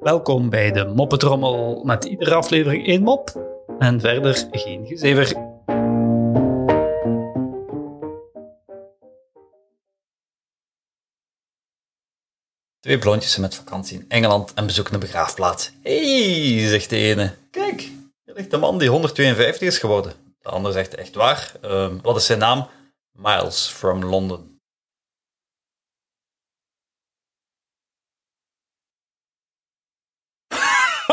Welkom bij de Moppetrommel met iedere aflevering één mop en verder geen gezever. Twee blondjes zijn met vakantie in Engeland en bezoeken een begraafplaats. hey, zegt de ene. Kijk, hier ligt de man die 152 is geworden. De ander zegt echt waar. Ehm, wat is zijn naam? Miles from London.